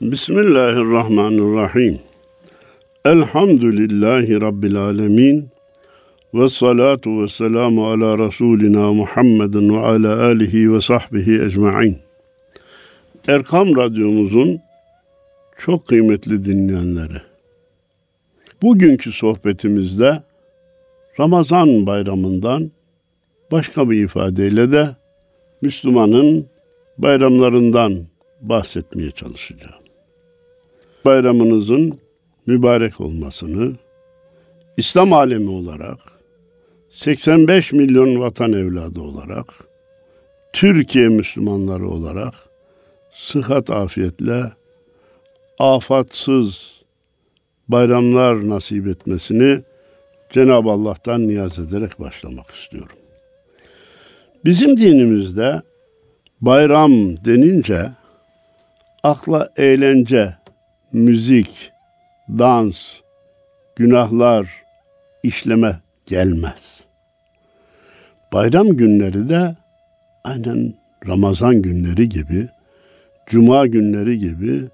Bismillahirrahmanirrahim. Elhamdülillahi Rabbil alemin. Ve salatu ve selamu ala Resulina Muhammedin ve ala alihi ve sahbihi ecma'in. Erkam Radyomuzun çok kıymetli dinleyenleri. Bugünkü sohbetimizde Ramazan bayramından başka bir ifadeyle de Müslümanın bayramlarından bahsetmeye çalışacağım. Bayramınızın mübarek olmasını İslam alemi olarak 85 milyon vatan evladı olarak Türkiye Müslümanları olarak sıhhat afiyetle afatsız bayramlar nasip etmesini Cenab-ı Allah'tan niyaz ederek başlamak istiyorum. Bizim dinimizde bayram denince akla eğlence, müzik, dans, günahlar, işleme gelmez. Bayram günleri de aynen Ramazan günleri gibi, Cuma günleri gibi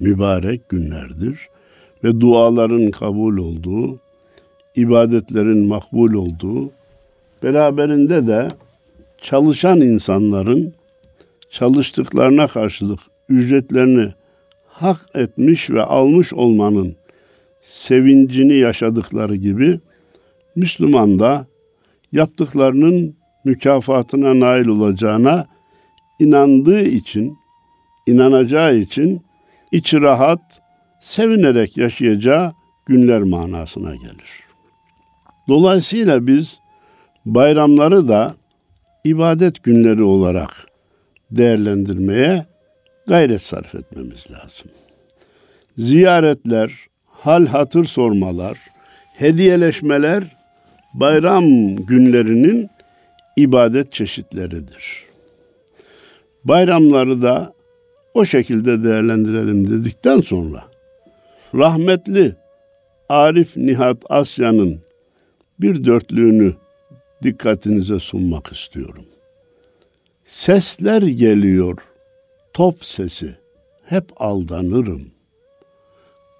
mübarek günlerdir ve duaların kabul olduğu, ibadetlerin makbul olduğu, beraberinde de çalışan insanların çalıştıklarına karşılık ücretlerini hak etmiş ve almış olmanın sevincini yaşadıkları gibi Müslüman da yaptıklarının mükafatına nail olacağına inandığı için, inanacağı için içi rahat, sevinerek yaşayacağı günler manasına gelir. Dolayısıyla biz bayramları da ibadet günleri olarak değerlendirmeye gayret sarf etmemiz lazım. Ziyaretler, hal hatır sormalar, hediyeleşmeler bayram günlerinin ibadet çeşitleridir. Bayramları da o şekilde değerlendirelim dedikten sonra rahmetli Arif Nihat Asya'nın bir dörtlüğünü dikkatinize sunmak istiyorum. Sesler geliyor, top sesi, hep aldanırım.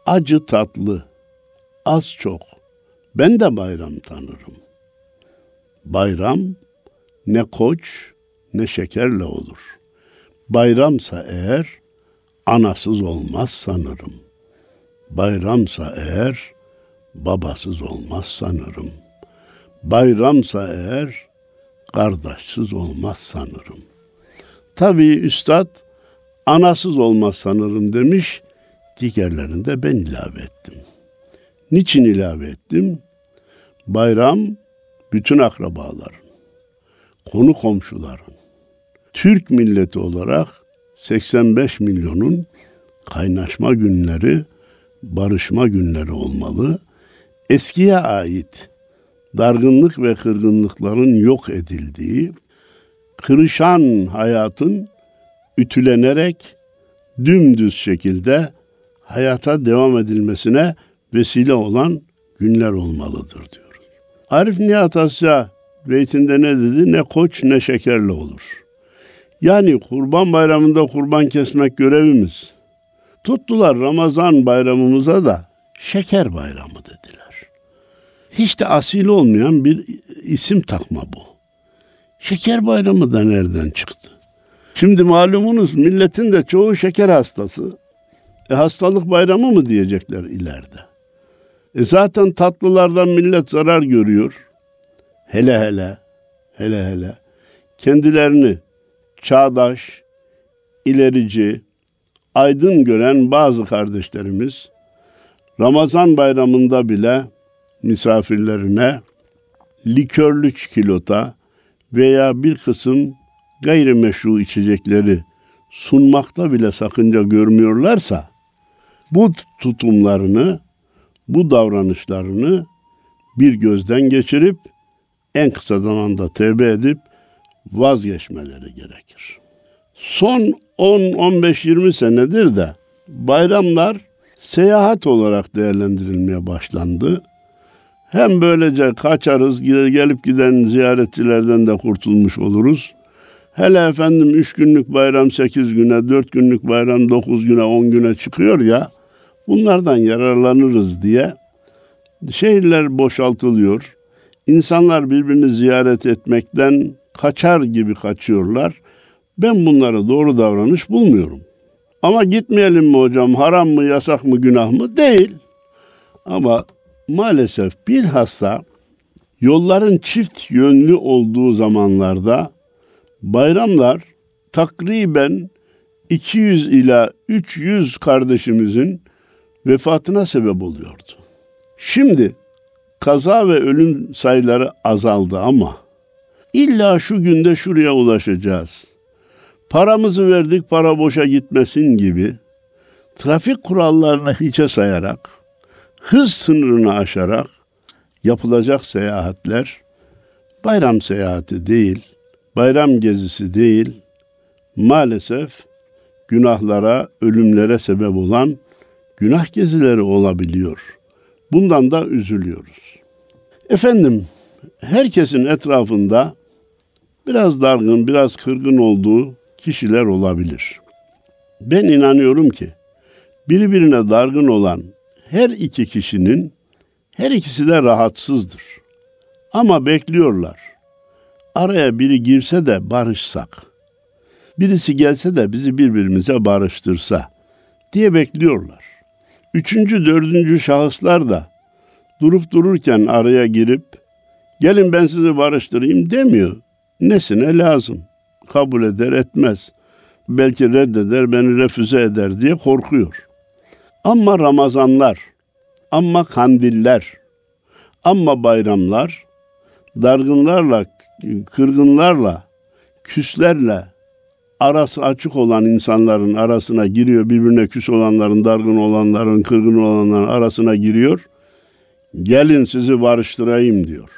Acı tatlı, az çok, ben de bayram tanırım. Bayram ne koç ne şekerle olur. Bayramsa eğer anasız olmaz sanırım. Bayramsa eğer babasız olmaz sanırım. Bayramsa eğer kardeşsiz olmaz sanırım. Tabii üstad anasız olmaz sanırım demiş. Diğerlerinde ben ilave ettim. Niçin ilave ettim? Bayram bütün akrabaların, konu komşuların, Türk milleti olarak 85 milyonun kaynaşma günleri, barışma günleri olmalı. Eskiye ait dargınlık ve kırgınlıkların yok edildiği, kırışan hayatın ütülenerek dümdüz şekilde hayata devam edilmesine vesile olan günler olmalıdır diyoruz. Arif Nihat Asya beytinde ne dedi? Ne koç ne şekerle olur. Yani kurban bayramında kurban kesmek görevimiz. Tuttular Ramazan bayramımıza da şeker bayramı dediler. Hiç de asil olmayan bir isim takma bu. Şeker bayramı da nereden çıktı? Şimdi malumunuz milletin de çoğu şeker hastası. E hastalık bayramı mı diyecekler ileride. E zaten tatlılardan millet zarar görüyor. Hele hele, hele hele kendilerini çağdaş, ilerici, aydın gören bazı kardeşlerimiz Ramazan bayramında bile misafirlerine likörlü çikolata veya bir kısım gayrimeşru içecekleri sunmakta bile sakınca görmüyorlarsa bu tutumlarını, bu davranışlarını bir gözden geçirip en kısa zamanda tevbe edip vazgeçmeleri gerekir. Son 10-15-20 senedir de bayramlar seyahat olarak değerlendirilmeye başlandı. Hem böylece kaçarız, gelip giden ziyaretçilerden de kurtulmuş oluruz. Hele efendim üç günlük bayram sekiz güne, dört günlük bayram dokuz güne, on güne çıkıyor ya, bunlardan yararlanırız diye şehirler boşaltılıyor. İnsanlar birbirini ziyaret etmekten kaçar gibi kaçıyorlar. Ben bunları doğru davranış bulmuyorum. Ama gitmeyelim mi hocam? Haram mı, yasak mı, günah mı? Değil. Ama maalesef bilhassa yolların çift yönlü olduğu zamanlarda bayramlar takriben 200 ila 300 kardeşimizin vefatına sebep oluyordu. Şimdi kaza ve ölüm sayıları azaldı ama illa şu günde şuraya ulaşacağız. Paramızı verdik para boşa gitmesin gibi trafik kurallarını hiçe sayarak, hız sınırını aşarak yapılacak seyahatler bayram seyahati değil, bayram gezisi değil, maalesef günahlara, ölümlere sebep olan günah gezileri olabiliyor. Bundan da üzülüyoruz. Efendim, herkesin etrafında biraz dargın, biraz kırgın olduğu kişiler olabilir. Ben inanıyorum ki birbirine dargın olan her iki kişinin her ikisi de rahatsızdır. Ama bekliyorlar. Araya biri girse de barışsak. Birisi gelse de bizi birbirimize barıştırsa diye bekliyorlar. Üçüncü, dördüncü şahıslar da durup dururken araya girip gelin ben sizi barıştırayım demiyor. Nesine lazım? Kabul eder etmez. Belki reddeder beni refüze eder diye korkuyor. Ama Ramazanlar, ama kandiller, ama bayramlar dargınlarla, kırgınlarla, küslerle arası açık olan insanların arasına giriyor. Birbirine küs olanların, dargın olanların, kırgın olanların arasına giriyor. Gelin sizi barıştırayım diyor.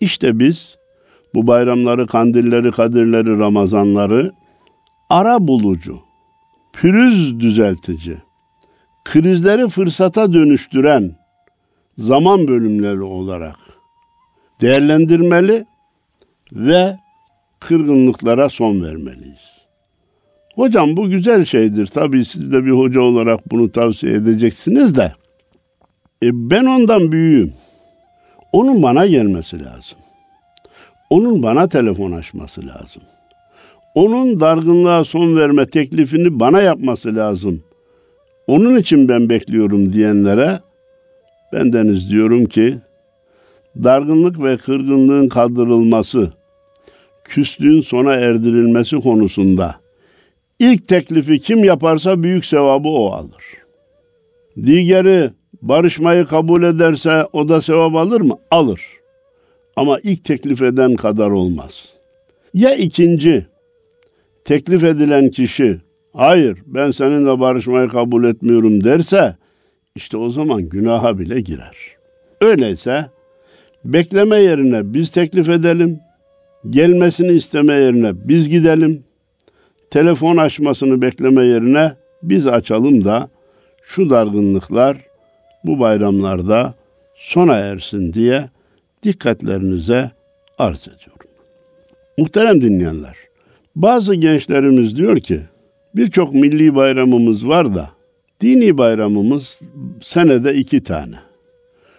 İşte biz bu bayramları, kandilleri, kadirleri, ramazanları ara bulucu, pürüz düzeltici, krizleri fırsata dönüştüren zaman bölümleri olarak değerlendirmeli ve kırgınlıklara son vermeliyiz. Hocam bu güzel şeydir. Tabii siz de bir hoca olarak bunu tavsiye edeceksiniz de. E ben ondan büyüğüm. Onun bana gelmesi lazım. Onun bana telefon açması lazım. Onun dargınlığa son verme teklifini bana yapması lazım. Onun için ben bekliyorum diyenlere ben deniz diyorum ki dargınlık ve kırgınlığın kaldırılması, küslüğün sona erdirilmesi konusunda ilk teklifi kim yaparsa büyük sevabı o alır. Digeri barışmayı kabul ederse o da sevap alır mı? Alır. Ama ilk teklif eden kadar olmaz. Ya ikinci, teklif edilen kişi, hayır ben seninle barışmayı kabul etmiyorum derse, işte o zaman günaha bile girer. Öyleyse bekleme yerine biz teklif edelim, gelmesini isteme yerine biz gidelim, telefon açmasını bekleme yerine biz açalım da şu dargınlıklar bu bayramlarda sona ersin diye dikkatlerinize arz ediyorum. Muhterem dinleyenler, bazı gençlerimiz diyor ki birçok milli bayramımız var da dini bayramımız senede iki tane.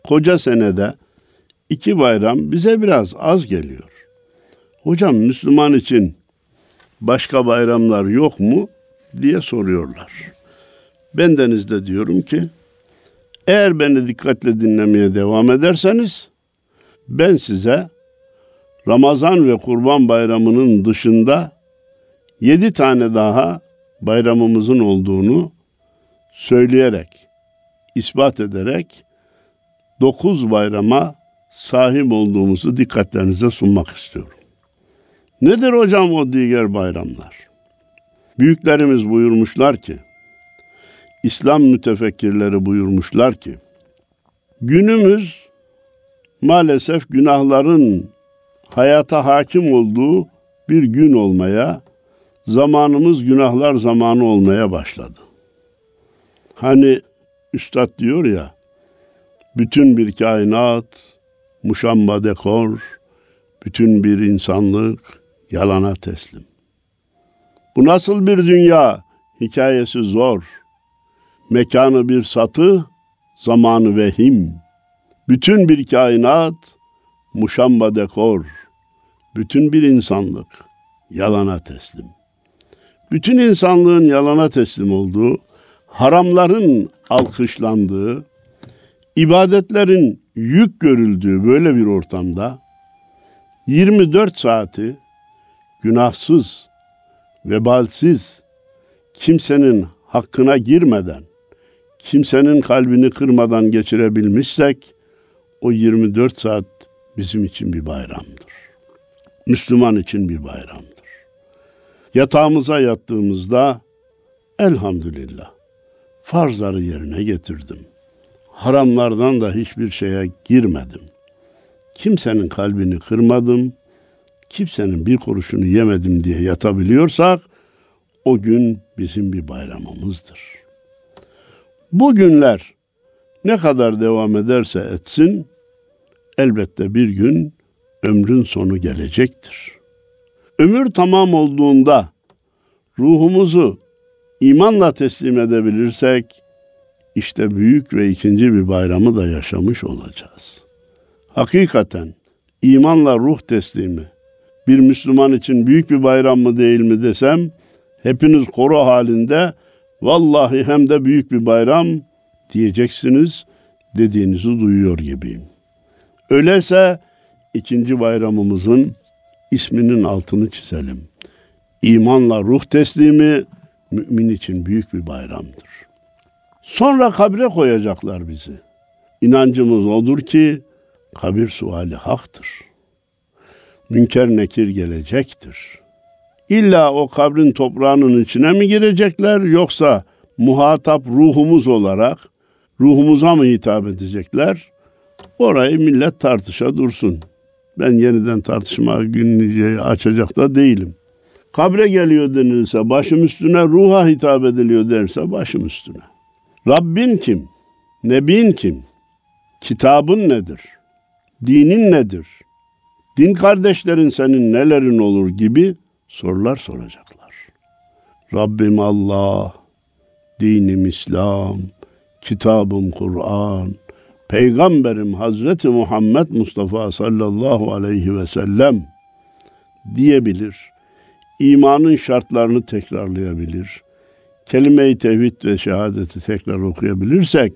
Koca senede iki bayram bize biraz az geliyor. Hocam Müslüman için başka bayramlar yok mu diye soruyorlar. Bendeniz de diyorum ki eğer beni dikkatle dinlemeye devam ederseniz ben size Ramazan ve Kurban Bayramı'nın dışında yedi tane daha bayramımızın olduğunu söyleyerek, ispat ederek dokuz bayrama sahip olduğumuzu dikkatlerinize sunmak istiyorum. Nedir hocam o diğer bayramlar? Büyüklerimiz buyurmuşlar ki, İslam mütefekkirleri buyurmuşlar ki, günümüz maalesef günahların hayata hakim olduğu bir gün olmaya, zamanımız günahlar zamanı olmaya başladı. Hani üstad diyor ya, bütün bir kainat, muşamba dekor, bütün bir insanlık yalana teslim. Bu nasıl bir dünya? Hikayesi zor. Mekanı bir satı, zamanı vehim. Bütün bir kainat, muşamba dekor. Bütün bir insanlık, yalana teslim. Bütün insanlığın yalana teslim olduğu, haramların alkışlandığı, ibadetlerin yük görüldüğü böyle bir ortamda 24 saati günahsız, vebalsiz, kimsenin hakkına girmeden, kimsenin kalbini kırmadan geçirebilmişsek o 24 saat bizim için bir bayramdır. Müslüman için bir bayramdır. Yatağımıza yattığımızda elhamdülillah farzları yerine getirdim. Haramlardan da hiçbir şeye girmedim. Kimsenin kalbini kırmadım. Kimsenin bir kuruşunu yemedim diye yatabiliyorsak o gün bizim bir bayramımızdır. Bu günler ne kadar devam ederse etsin elbette bir gün ömrün sonu gelecektir. Ömür tamam olduğunda ruhumuzu imanla teslim edebilirsek işte büyük ve ikinci bir bayramı da yaşamış olacağız. Hakikaten imanla ruh teslimi bir Müslüman için büyük bir bayram mı değil mi desem hepiniz koro halinde vallahi hem de büyük bir bayram diyeceksiniz dediğinizi duyuyor gibiyim. Öyleyse ikinci bayramımızın isminin altını çizelim. İmanla ruh teslimi mümin için büyük bir bayramdır. Sonra kabre koyacaklar bizi. İnancımız odur ki kabir suali haktır. Münker nekir gelecektir. İlla o kabrin toprağının içine mi girecekler yoksa muhatap ruhumuz olarak ruhumuza mı hitap edecekler? Orayı millet tartışa dursun. Ben yeniden tartışma gününü açacak da değilim. Kabre geliyor denilse başım üstüne ruha hitap ediliyor derse başım üstüne. Rabbin kim? Nebin kim? Kitabın nedir? Dinin nedir? Din kardeşlerin senin nelerin olur gibi sorular soracaklar. Rabbim Allah, dinim İslam, kitabım Kur'an, peygamberim Hazreti Muhammed Mustafa sallallahu aleyhi ve sellem diyebilir. İmanın şartlarını tekrarlayabilir. Kelime-i tevhid ve şehadeti tekrar okuyabilirsek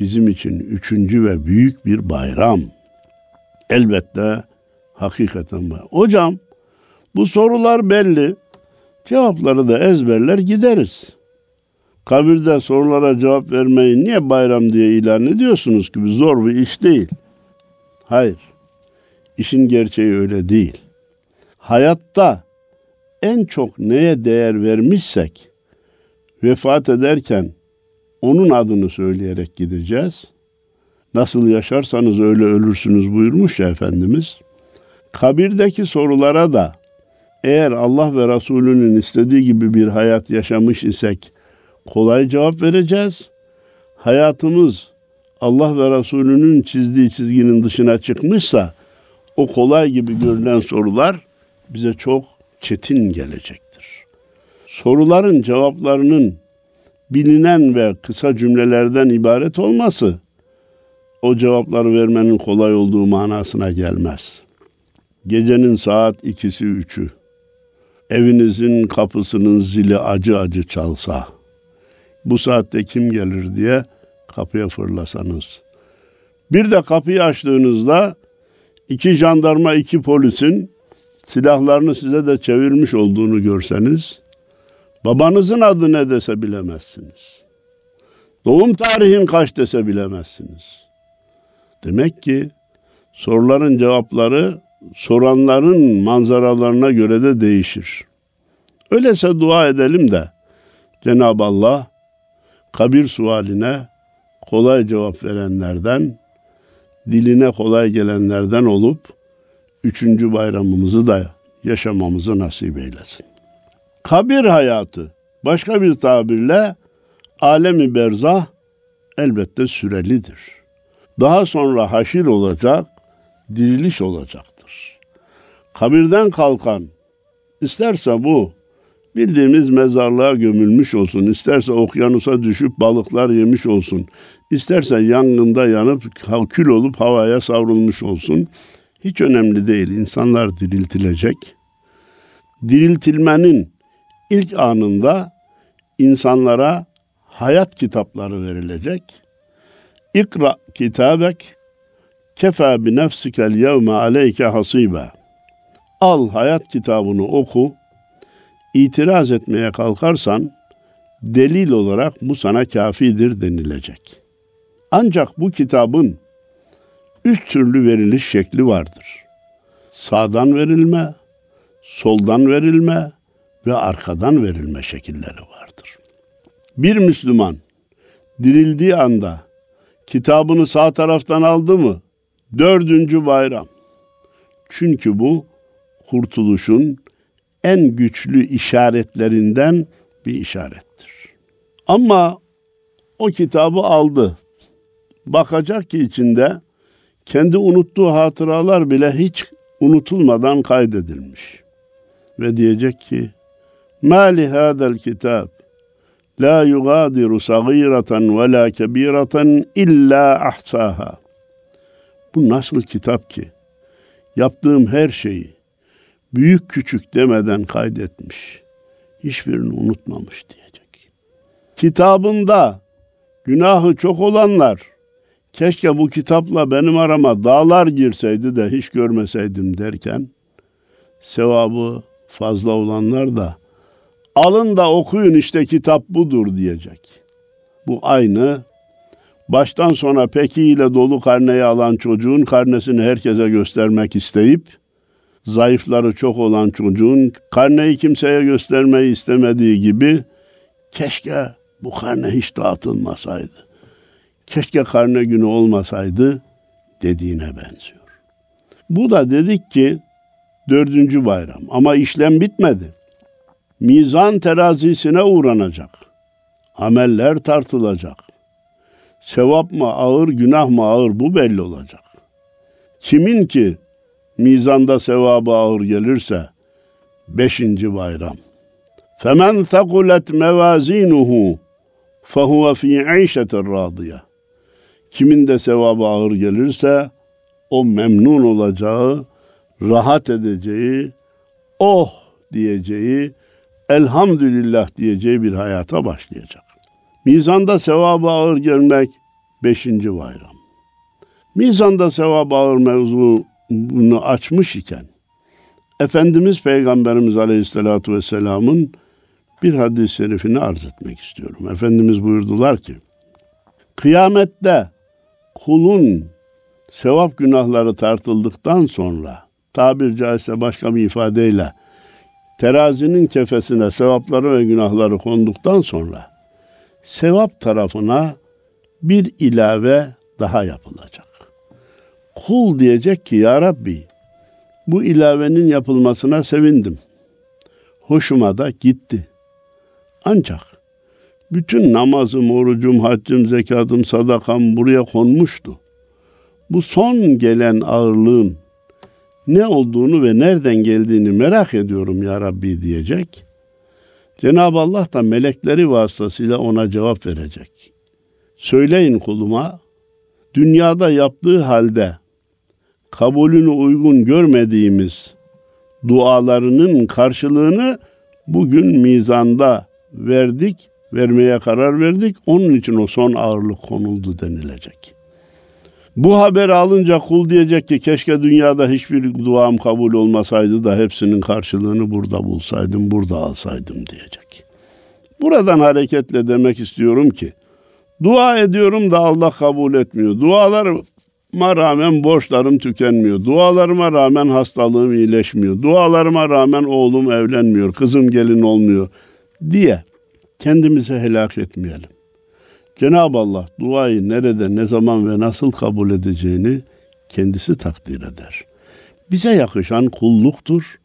bizim için üçüncü ve büyük bir bayram. Elbette hakikaten var. Hocam bu sorular belli. Cevapları da ezberler gideriz. Kabirde sorulara cevap vermeyi niye bayram diye ilan ediyorsunuz gibi zor bir iş değil. Hayır. İşin gerçeği öyle değil. Hayatta en çok neye değer vermişsek vefat ederken onun adını söyleyerek gideceğiz. Nasıl yaşarsanız öyle ölürsünüz buyurmuş ya Efendimiz. Kabirdeki sorulara da eğer Allah ve Resulünün istediği gibi bir hayat yaşamış isek kolay cevap vereceğiz. Hayatımız Allah ve Resulünün çizdiği çizginin dışına çıkmışsa o kolay gibi görülen sorular bize çok çetin gelecektir. Soruların cevaplarının bilinen ve kısa cümlelerden ibaret olması o cevapları vermenin kolay olduğu manasına gelmez. Gecenin saat ikisi üçü, evinizin kapısının zili acı acı çalsa, bu saatte kim gelir diye kapıya fırlasanız. Bir de kapıyı açtığınızda iki jandarma, iki polisin silahlarını size de çevirmiş olduğunu görseniz, babanızın adı ne dese bilemezsiniz. Doğum tarihin kaç dese bilemezsiniz. Demek ki soruların cevapları soranların manzaralarına göre de değişir. Öyleyse dua edelim de Cenab-ı Allah kabir sualine kolay cevap verenlerden, diline kolay gelenlerden olup üçüncü bayramımızı da yaşamamızı nasip eylesin. Kabir hayatı başka bir tabirle alemi berzah elbette sürelidir. Daha sonra haşir olacak, diriliş olacaktır. Kabirden kalkan isterse bu bildiğimiz mezarlığa gömülmüş olsun, isterse okyanusa düşüp balıklar yemiş olsun, isterse yangında yanıp kül olup havaya savrulmuş olsun. Hiç önemli değil. İnsanlar diriltilecek. Diriltilmenin ilk anında insanlara hayat kitapları verilecek. İkra kitabek kefa bi nefsikel yevme aleyke hasibe. Al hayat kitabını oku. İtiraz etmeye kalkarsan delil olarak bu sana kafidir denilecek. Ancak bu kitabın üç türlü veriliş şekli vardır. Sağdan verilme, soldan verilme ve arkadan verilme şekilleri vardır. Bir Müslüman dirildiği anda kitabını sağ taraftan aldı mı? Dördüncü bayram. Çünkü bu kurtuluşun en güçlü işaretlerinden bir işarettir. Ama o kitabı aldı. Bakacak ki içinde kendi unuttuğu hatıralar bile hiç unutulmadan kaydedilmiş. Ve diyecek ki, مَا لِهَذَا الْكِتَابِ لَا يُغَادِرُ صَغِيرَةً وَلَا كَبِيرَةً اِلَّا اَحْسَاهَا Bu nasıl kitap ki? Yaptığım her şeyi büyük küçük demeden kaydetmiş. Hiçbirini unutmamış diyecek. Kitabında günahı çok olanlar keşke bu kitapla benim arama dağlar girseydi de hiç görmeseydim derken sevabı fazla olanlar da alın da okuyun işte kitap budur diyecek. Bu aynı baştan sona peki ile dolu karneyi alan çocuğun karnesini herkese göstermek isteyip zayıfları çok olan çocuğun karneyi kimseye göstermeyi istemediği gibi keşke bu karne hiç dağıtılmasaydı keşke karne günü olmasaydı dediğine benziyor. Bu da dedik ki dördüncü bayram ama işlem bitmedi. Mizan terazisine uğranacak. Ameller tartılacak. Sevap mı ağır, günah mı ağır bu belli olacak. Kimin ki mizanda sevabı ağır gelirse beşinci bayram. Femen thakulet mevazinuhu fehuve fi işetir radiye. Kimin de sevabı ağır gelirse o memnun olacağı, rahat edeceği, oh diyeceği, elhamdülillah diyeceği bir hayata başlayacak. Mizanda sevabı ağır gelmek beşinci bayram. Mizanda sevabı ağır mevzunu açmış iken Efendimiz Peygamberimiz Aleyhisselatü Vesselam'ın bir hadis-i şerifini arz etmek istiyorum. Efendimiz buyurdular ki, Kıyamette kulun sevap günahları tartıldıktan sonra tabir caizse başka bir ifadeyle terazinin kefesine sevapları ve günahları konduktan sonra sevap tarafına bir ilave daha yapılacak. Kul diyecek ki ya Rabbi bu ilavenin yapılmasına sevindim. Hoşuma da gitti. Ancak bütün namazım, orucum, haccım, zekatım, sadakam buraya konmuştu. Bu son gelen ağırlığın ne olduğunu ve nereden geldiğini merak ediyorum ya Rabbi diyecek. Cenab-ı Allah da melekleri vasıtasıyla ona cevap verecek. Söyleyin kuluma, dünyada yaptığı halde kabulünü uygun görmediğimiz dualarının karşılığını bugün mizanda verdik vermeye karar verdik. Onun için o son ağırlık konuldu denilecek. Bu haberi alınca kul diyecek ki keşke dünyada hiçbir duam kabul olmasaydı da hepsinin karşılığını burada bulsaydım, burada alsaydım diyecek. Buradan hareketle demek istiyorum ki dua ediyorum da Allah kabul etmiyor. Dualarıma rağmen borçlarım tükenmiyor. Dualarıma rağmen hastalığım iyileşmiyor. Dualarıma rağmen oğlum evlenmiyor, kızım gelin olmuyor diye kendimizi helak etmeyelim. Cenab-ı Allah duayı nerede, ne zaman ve nasıl kabul edeceğini kendisi takdir eder. Bize yakışan kulluktur,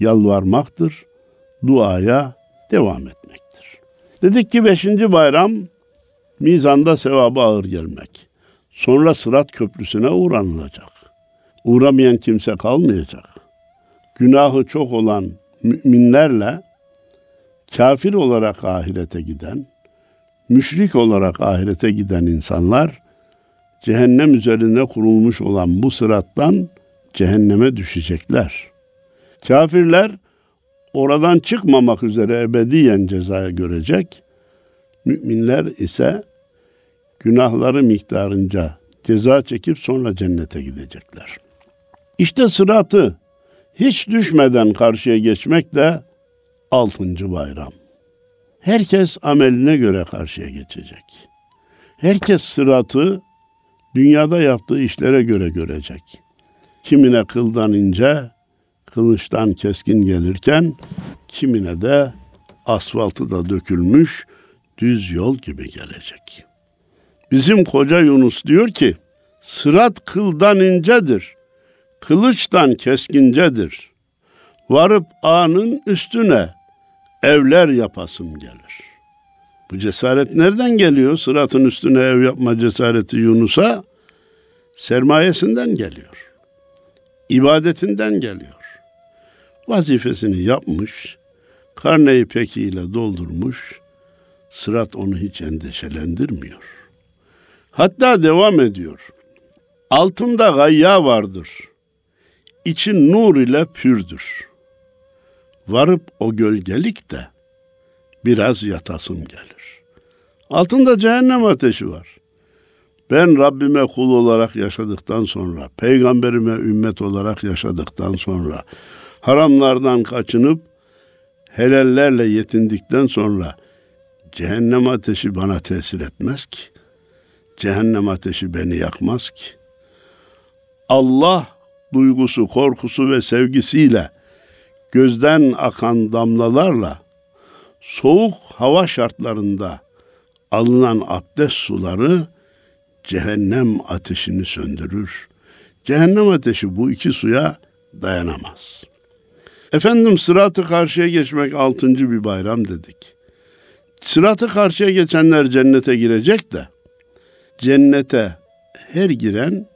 yalvarmaktır, duaya devam etmektir. Dedik ki beşinci bayram mizanda sevabı ağır gelmek. Sonra sırat köprüsüne uğranılacak. Uğramayan kimse kalmayacak. Günahı çok olan müminlerle kafir olarak ahirete giden, müşrik olarak ahirete giden insanlar cehennem üzerine kurulmuş olan bu sırattan cehenneme düşecekler. Kafirler oradan çıkmamak üzere ebediyen cezaya görecek. Müminler ise günahları miktarınca ceza çekip sonra cennete gidecekler. İşte sıratı hiç düşmeden karşıya geçmek de altıncı bayram. Herkes ameline göre karşıya geçecek. Herkes sıratı dünyada yaptığı işlere göre görecek. Kimine kıldan ince, kılıçtan keskin gelirken kimine de asfaltı da dökülmüş düz yol gibi gelecek. Bizim koca Yunus diyor ki, sırat kıldan incedir, kılıçtan keskincedir. Varıp anın üstüne evler yapasım gelir. Bu cesaret nereden geliyor? Sıratın üstüne ev yapma cesareti Yunus'a sermayesinden geliyor. İbadetinden geliyor. Vazifesini yapmış, karneyi pekiyle doldurmuş, sırat onu hiç endişelendirmiyor. Hatta devam ediyor. Altında gayya vardır. İçin nur ile pürdür. Varıp o gölgelik de biraz yatasım gelir. Altında cehennem ateşi var. Ben Rabbime kul olarak yaşadıktan sonra, peygamberime ümmet olarak yaşadıktan sonra, haramlardan kaçınıp helallerle yetindikten sonra cehennem ateşi bana tesir etmez ki. Cehennem ateşi beni yakmaz ki. Allah duygusu, korkusu ve sevgisiyle gözden akan damlalarla soğuk hava şartlarında alınan abdest suları cehennem ateşini söndürür. Cehennem ateşi bu iki suya dayanamaz. Efendim sıratı karşıya geçmek altıncı bir bayram dedik. Sıratı karşıya geçenler cennete girecek de cennete her giren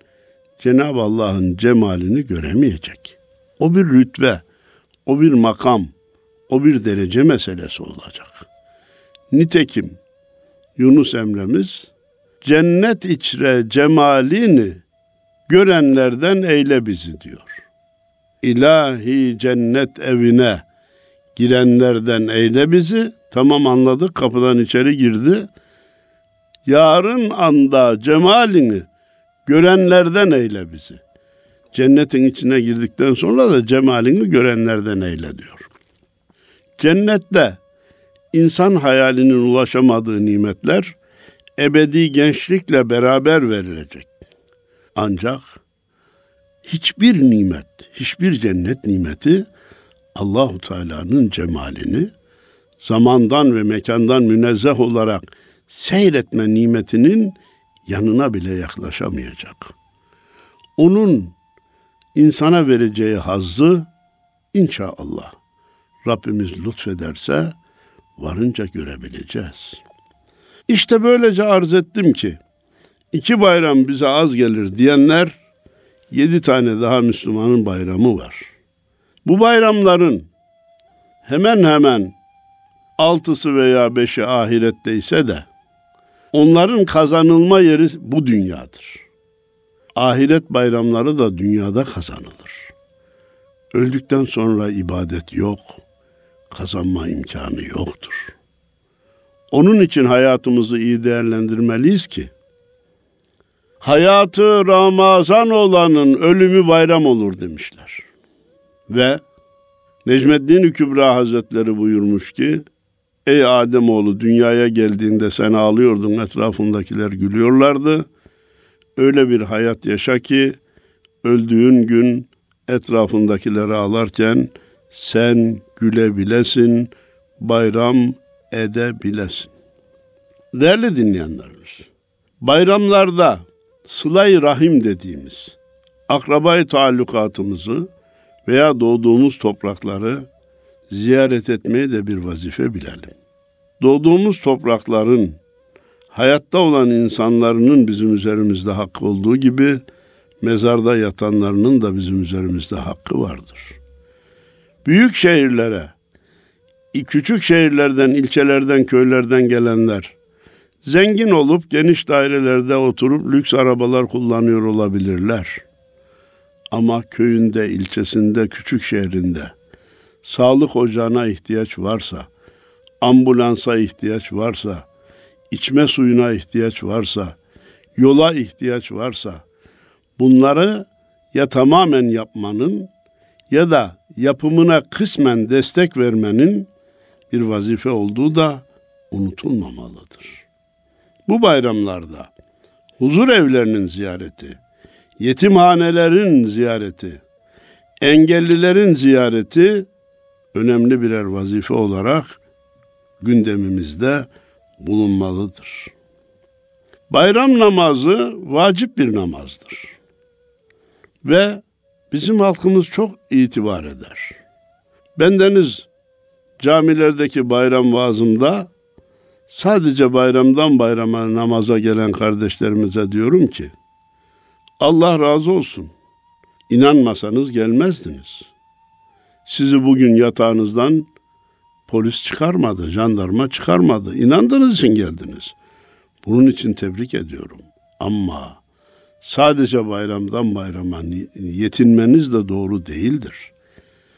Cenab-ı Allah'ın cemalini göremeyecek. O bir rütbe, o bir makam, o bir derece meselesi olacak. Nitekim Yunus Emre'miz cennet içre cemalini görenlerden eyle bizi diyor. İlahi cennet evine girenlerden eyle bizi. Tamam anladık kapıdan içeri girdi. Yarın anda cemalini görenlerden eyle bizi. Cennetin içine girdikten sonra da cemalini görenlerden eyle diyor. Cennette insan hayalinin ulaşamadığı nimetler ebedi gençlikle beraber verilecek. Ancak hiçbir nimet, hiçbir cennet nimeti Allahu Teala'nın cemalini zamandan ve mekandan münezzeh olarak seyretme nimetinin yanına bile yaklaşamayacak. Onun insana vereceği hazzı inşallah Rabbimiz lütfederse varınca görebileceğiz. İşte böylece arz ettim ki iki bayram bize az gelir diyenler yedi tane daha Müslümanın bayramı var. Bu bayramların hemen hemen altısı veya beşi ahirette ise de onların kazanılma yeri bu dünyadır. Ahiret bayramları da dünyada kazanılır. Öldükten sonra ibadet yok, kazanma imkanı yoktur. Onun için hayatımızı iyi değerlendirmeliyiz ki hayatı Ramazan olanın ölümü bayram olur demişler. Ve Necmeddin Kübra Hazretleri buyurmuş ki Ey Ademoğlu dünyaya geldiğinde sen ağlıyordun etrafındakiler gülüyorlardı. Öyle bir hayat yaşa ki öldüğün gün etrafındakiler ağlarken sen gülebilesin, bayram edebilesin. Değerli dinleyenlerimiz, bayramlarda sılay rahim dediğimiz akrabayı taallukatımızı veya doğduğumuz toprakları ziyaret etmeyi de bir vazife bilelim. Doğduğumuz toprakların hayatta olan insanların bizim üzerimizde hakkı olduğu gibi mezarda yatanlarının da bizim üzerimizde hakkı vardır. Büyük şehirlere, küçük şehirlerden, ilçelerden, köylerden gelenler zengin olup geniş dairelerde oturup lüks arabalar kullanıyor olabilirler. Ama köyünde, ilçesinde, küçük şehrinde sağlık ocağına ihtiyaç varsa, ambulansa ihtiyaç varsa, içme suyuna ihtiyaç varsa, yola ihtiyaç varsa bunları ya tamamen yapmanın ya da yapımına kısmen destek vermenin bir vazife olduğu da unutulmamalıdır. Bu bayramlarda huzur evlerinin ziyareti, yetimhanelerin ziyareti, engellilerin ziyareti önemli birer vazife olarak gündemimizde bulunmalıdır. Bayram namazı vacip bir namazdır. Ve bizim halkımız çok itibar eder. Bendeniz camilerdeki bayram vaazımda sadece bayramdan bayrama namaza gelen kardeşlerimize diyorum ki Allah razı olsun. İnanmasanız gelmezdiniz. Sizi bugün yatağınızdan polis çıkarmadı, jandarma çıkarmadı. İnandığınız için geldiniz. Bunun için tebrik ediyorum. Ama sadece bayramdan bayrama yetinmeniz de doğru değildir.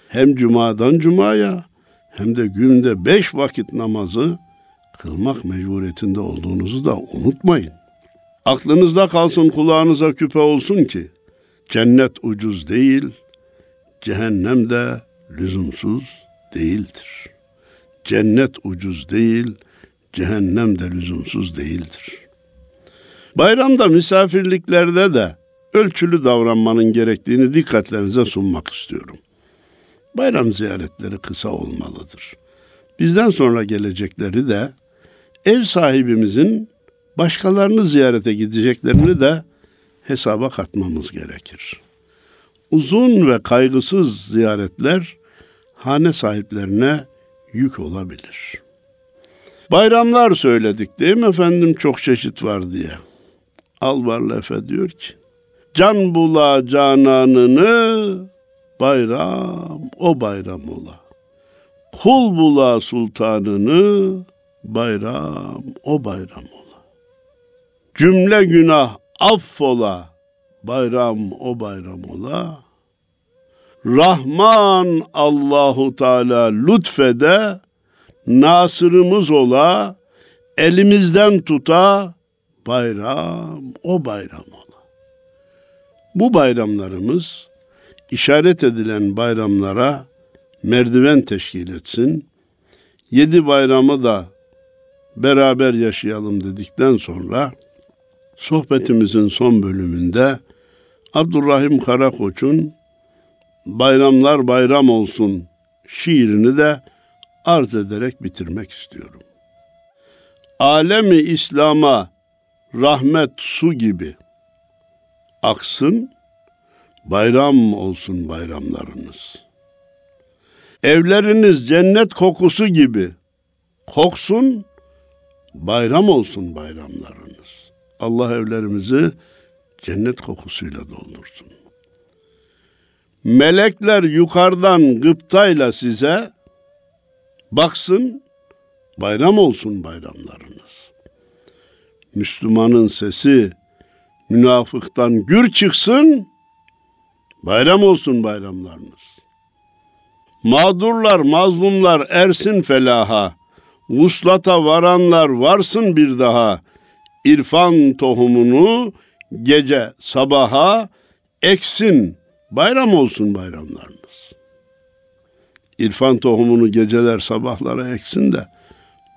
Hem cumadan cumaya hem de günde beş vakit namazı kılmak mecburiyetinde olduğunuzu da unutmayın. Aklınızda kalsın kulağınıza küpe olsun ki cennet ucuz değil, cehennem de lüzumsuz değildir. Cennet ucuz değil, cehennem de lüzumsuz değildir. Bayramda misafirliklerde de ölçülü davranmanın gerektiğini dikkatlerinize sunmak istiyorum. Bayram ziyaretleri kısa olmalıdır. Bizden sonra gelecekleri de ev sahibimizin başkalarını ziyarete gideceklerini de hesaba katmamız gerekir. Uzun ve kaygısız ziyaretler hane sahiplerine yük olabilir. Bayramlar söyledik değil mi efendim çok çeşit var diye. Alvarlı Efe diyor ki, Can bula cananını, bayram o bayram ola. Kul bula sultanını, bayram o bayram ola. Cümle günah affola, bayram o bayram ola. Rahman Allahu Teala lütfede, nasırımız ola, elimizden tuta, bayram o bayram ola. Bu bayramlarımız işaret edilen bayramlara merdiven teşkil etsin. Yedi bayramı da beraber yaşayalım dedikten sonra sohbetimizin son bölümünde Abdurrahim Karakoç'un Bayramlar Bayram Olsun şiirini de arz ederek bitirmek istiyorum. Alemi İslam'a rahmet su gibi aksın, bayram olsun bayramlarınız. Evleriniz cennet kokusu gibi koksun, bayram olsun bayramlarınız. Allah evlerimizi cennet kokusuyla doldursun. Melekler yukarıdan gıptayla size baksın, bayram olsun bayramlarınız. Müslümanın sesi münafıktan gür çıksın, bayram olsun bayramlarınız. Mağdurlar, mazlumlar ersin felaha, vuslata varanlar varsın bir daha, irfan tohumunu gece sabaha eksin, bayram olsun bayramlarınız. İrfan tohumunu geceler sabahlara eksin de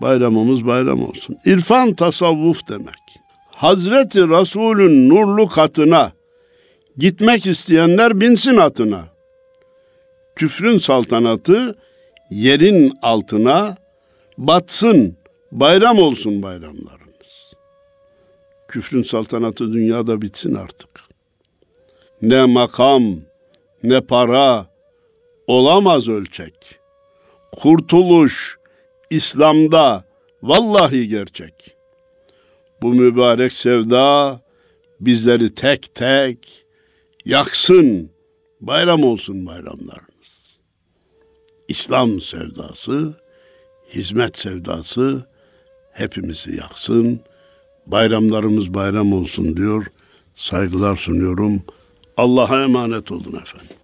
bayramımız bayram olsun. İrfan tasavvuf demek. Hazreti Resul'ün nurlu katına gitmek isteyenler binsin atına. Küfrün saltanatı yerin altına batsın, bayram olsun bayramlarınız. Küfrün saltanatı dünyada bitsin artık. Ne makam, ne para olamaz ölçek. Kurtuluş İslam'da vallahi gerçek. Bu mübarek sevda bizleri tek tek yaksın. Bayram olsun bayramlarınız. İslam sevdası hizmet sevdası hepimizi yaksın. Bayramlarımız bayram olsun diyor. Saygılar sunuyorum. Allah'a emanet olun efendim.